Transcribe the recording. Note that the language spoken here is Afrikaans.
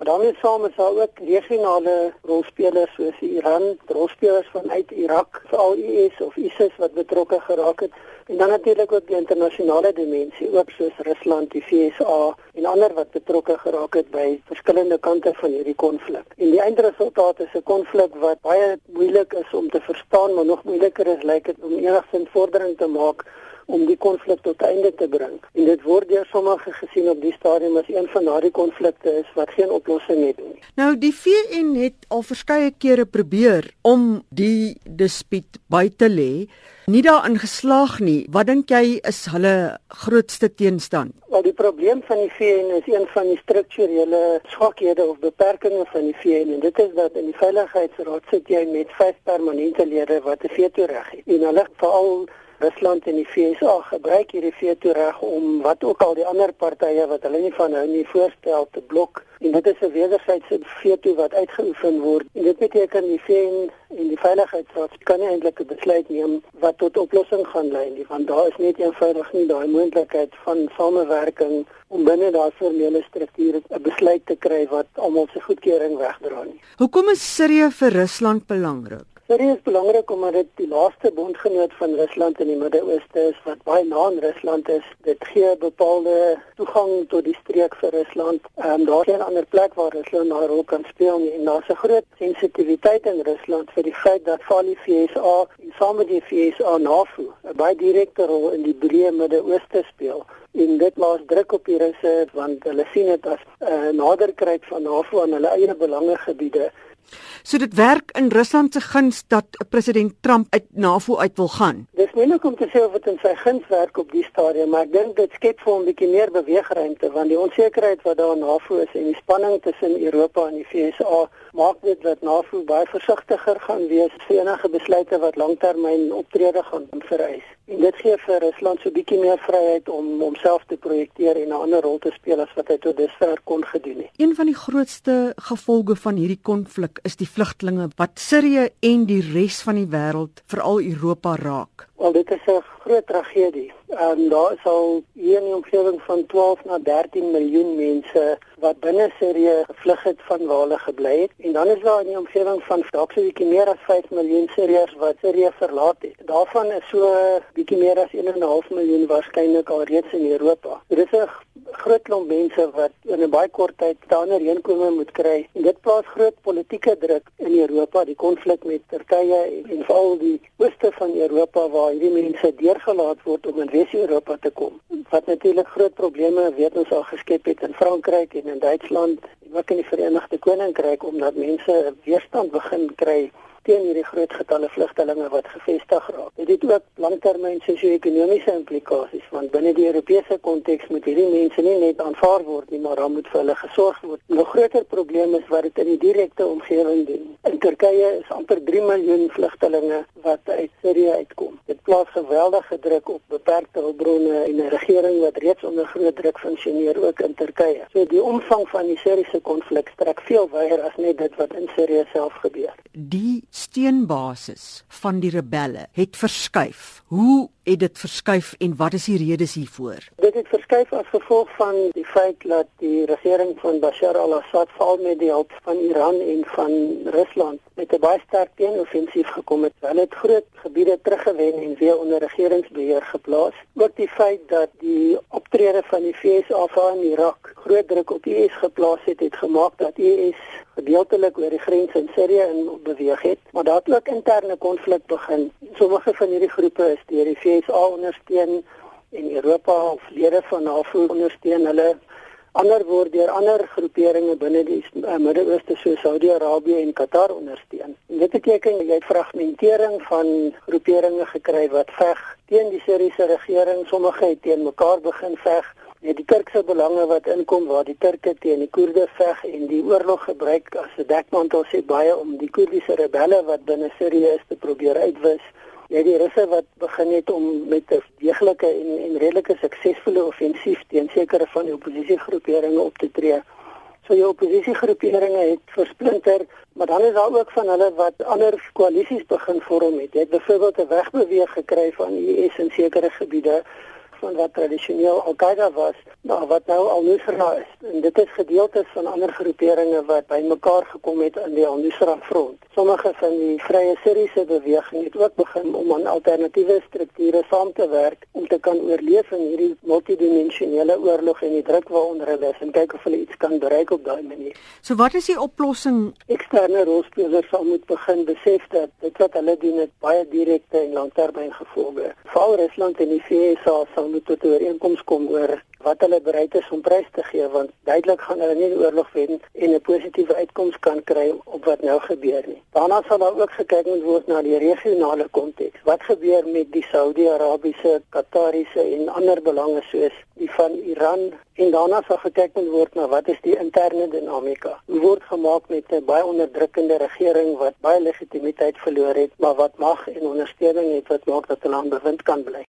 Maar daarmee saam is daar ook regionale rolspelers soos Iran, rolspelers vanuit Irak, veral IS of ISIS wat betrokke geraak het. En dan natuurlik ook die internasionale dimensie, ook soos Rusland, die VSA en ander wat betrokke geraak het by verskillende kante van hierdie konflik. En die eindresultaat is 'n konflik wat baie moeilik is om te verstaan, maar nog moeiliker is lyk dit om enigsins vordering te maak om die konflik tot einde te bring. En dit word deur sommige gesien op die stadium as een van daardie konflikte is wat geen oplossing het nie. Nou die VN het al verskeie kere probeer om die dispuut by te lê, nie daarin geslaag nie. Wat dink jy is hulle grootste teenstand? Wel die probleem van die VN is een van die strukturele swakhede of beperkings van die VN en dit is dat in die Veiligheidsraad sit jy met vyf permanente lede wat 'n veto reg het. En hulle veral Rusland en die VSA gebruik hierdie veto reg om wat ook al die ander partye wat hulle nie van hou nie voorstel te blok en dit is 'n wederwysige veto wat uitgeoefen word en dit beteken die VN en die Veiligheidsraad kan nie eintlik 'n besluit neem wat tot oplossing gaan lei nie want daar is net eenvoudig nie daai moontlikheid van samewerking om binne daai formele strukture 'n besluit te kry wat almal se goedkeuring wegdra nie. Hoekom is Sirië vir Rusland belangrik? Dit is belangrik omdat dit die laaste bondgenoot van Rusland in die Midde-Ooste is wat baie na aan Rusland is. Dit gee bepaalde toegang tot die streek vir Rusland. Ehm um, daar is 'n ander plek waar Rusland 'n rol kan speel nie. en daar's 'n groot sensitiwiteit in Rusland vir die feit dat van die VSA saam met die VSA NAVO 'n baie direkte rol in die breë Midde-Ooste speel en dit laat druk op die Russe want hulle sien dit as 'n uh, naderkryp van NAVO aan hulle eie belangegebiede So dit werk in Rusland se guns dat president Trump uit NAVO uit wil gaan. Dis moeilik om te sê of dit in sy guns werk op die stadium, maar ek dink dit skep vir hom 'n bietjie meer beweegruimte want die onsekerheid wat daar in NAVO is en die spanning tussen Europa en die VSA maak dit dat NAVO baie versigtiger gaan wees vir enige besluite wat langtermyn optrede gaan vereis. En dit gee vir Rusland so bietjie meer vryheid om homself te projekteer en 'n ander rol te speel as wat hy tot dusver kon gedoen het. Een van die grootste gevolge van hierdie konflik is die vlugtlinge wat Sirië en die res van die wêreld, veral Europa raak. Wel dit is 'n groot tragedie. Ehm daar is al hier die omgewing van 12 na 13 miljoen mense wat binne Sirië gevlug het van waar hulle gebly het en dan is daar die omgewing van dalk so 'n bietjie meer as 5 miljoen Siriërs wat Sirië verlaat het. Daarvan is so bietjie meer as 1.5 miljoen waarskynlik al reeds in Europa. Dit is 'n groot klomp mense wat in 'n baie kort tyd daaroor heenkome moet kry en dit plaas groot politieke druk in Europa, die konflik met Turkye en, veral die ooste van Europa waar hierdie mense deurgelaat word om in Wes-Europa te kom. Wat natuurlik groot probleme weet ons al geskep het in Frankryk en in Duitsland ook in die Verenigde Koninkryk omdat mense weerstand begin kry teen hierdie groot getalle vlugtelinge wat gevestig raak. Dit het ook langtermyn sosio-ekonomiese implikasies want binne die Europese konteks moet hierdie mense nie net aanvaar word nie, maar dan moet vir hulle gesorg word. 'n Groter probleem is wat dit in die direkte omgewing doen. In Turkye is amper 3 miljoen vlugtelinge wat uit Sirië uitkom. Dit plaas geweldige druk op beperkte hulpbronne en 'n regering wat reeds onder groot druk funksioneer ook in Turkye. So die omvang van die Siriëse konflik strek veel wyer as net dit wat in Sirië self gebeur. Die steunbasis van die rebelle het verskuif. Hoe het dit verskuif en wat is die redes hiervoor? Dit het verskuif as gevolg van die feit dat die regering van Bashar al-Assad val met die hulp van Iran en van Rusland met 'n baie sterk teenoffensief gekom het. Hulle het groot gebiede teruggewen en weer onder regeringsbeheer geplaas. Ook die feit dat die optrede van die VS in Irak groot druk op IS geplaas het, het gemaak dat IS gedeeltelik oor die grens in Sirië in beweeg het, maar daar het ook interne konflik begin. Sommige van hierdie groepe is deur die VSA ondersteun en Europa of lede van NAVO ondersteun hulle ander word deur ander groeperinge binne die uh, Midde-Ooste soos Saudi-Arabië en Qatar ondersteun. En dit beteken jy het fragmentering van groeperinge gekry wat veg teen die Siriëse regering, sommige het teen mekaar begin veg. Ja, die Turkse belange wat inkom waar die Turke teen die Koerde veg en die oorlog gebruik as 'n dekmantel sê baie om die Koerdiese rebelle wat binne Sirië is te probeer uitwis Ja, die Russe wat begin het om met 'n deeglike en en redelike suksesvolle offensief teen sekere van die oppositiegroeperinge op te tree. So die oppositiegroeperinge het versplinter, maar dan is daar ook van hulle wat ander koalisies begin vorm het. Jy het byvoorbeeld 'n wegbeweeg gekry van IS in sekere gebiede van wat tradisioneel Al-Qaeda was, maar wat nou Al-Nusra is. En dit is gedeeltes van ander groeperinge wat bymekaar gekom het in die Al-Nusra front. Sommige van die Vrye Syriese beweging het ook begin om aan alternatiewe strukture saam te werk om te kan oorleef in hierdie multidimensionele oorlog en die druk waaronder hulle is en kyk of hulle iets kan bereik op daai manier. So wat is die oplossing? Eksterne rolspelers sal moet begin besef dat dit wat hulle doen het baie direkte en langtermyn gevolge. Veral Rusland en die VS sal moet tot 'n ooreenkoms kom oor wat hulle bereid is om prys te gee want duidelik gaan hulle nie die oorlog wen en 'n positiewe uitkoms kan kry op wat nou gebeur nie. Daarna sal daar ook gekyk moet word na die regionale konteks. Wat gebeur met die Saudi-Arabiese, Qatariese en ander belange soos die van Iran en daarna sal gekyk moet word na wat is die interne dinamika. Hoe word gemaak met 'n baie onderdrukkende regering wat baie legitimiteit verloor het, maar wat mag en ondersteuning het wat maak dat hulle aan bewind kan bly.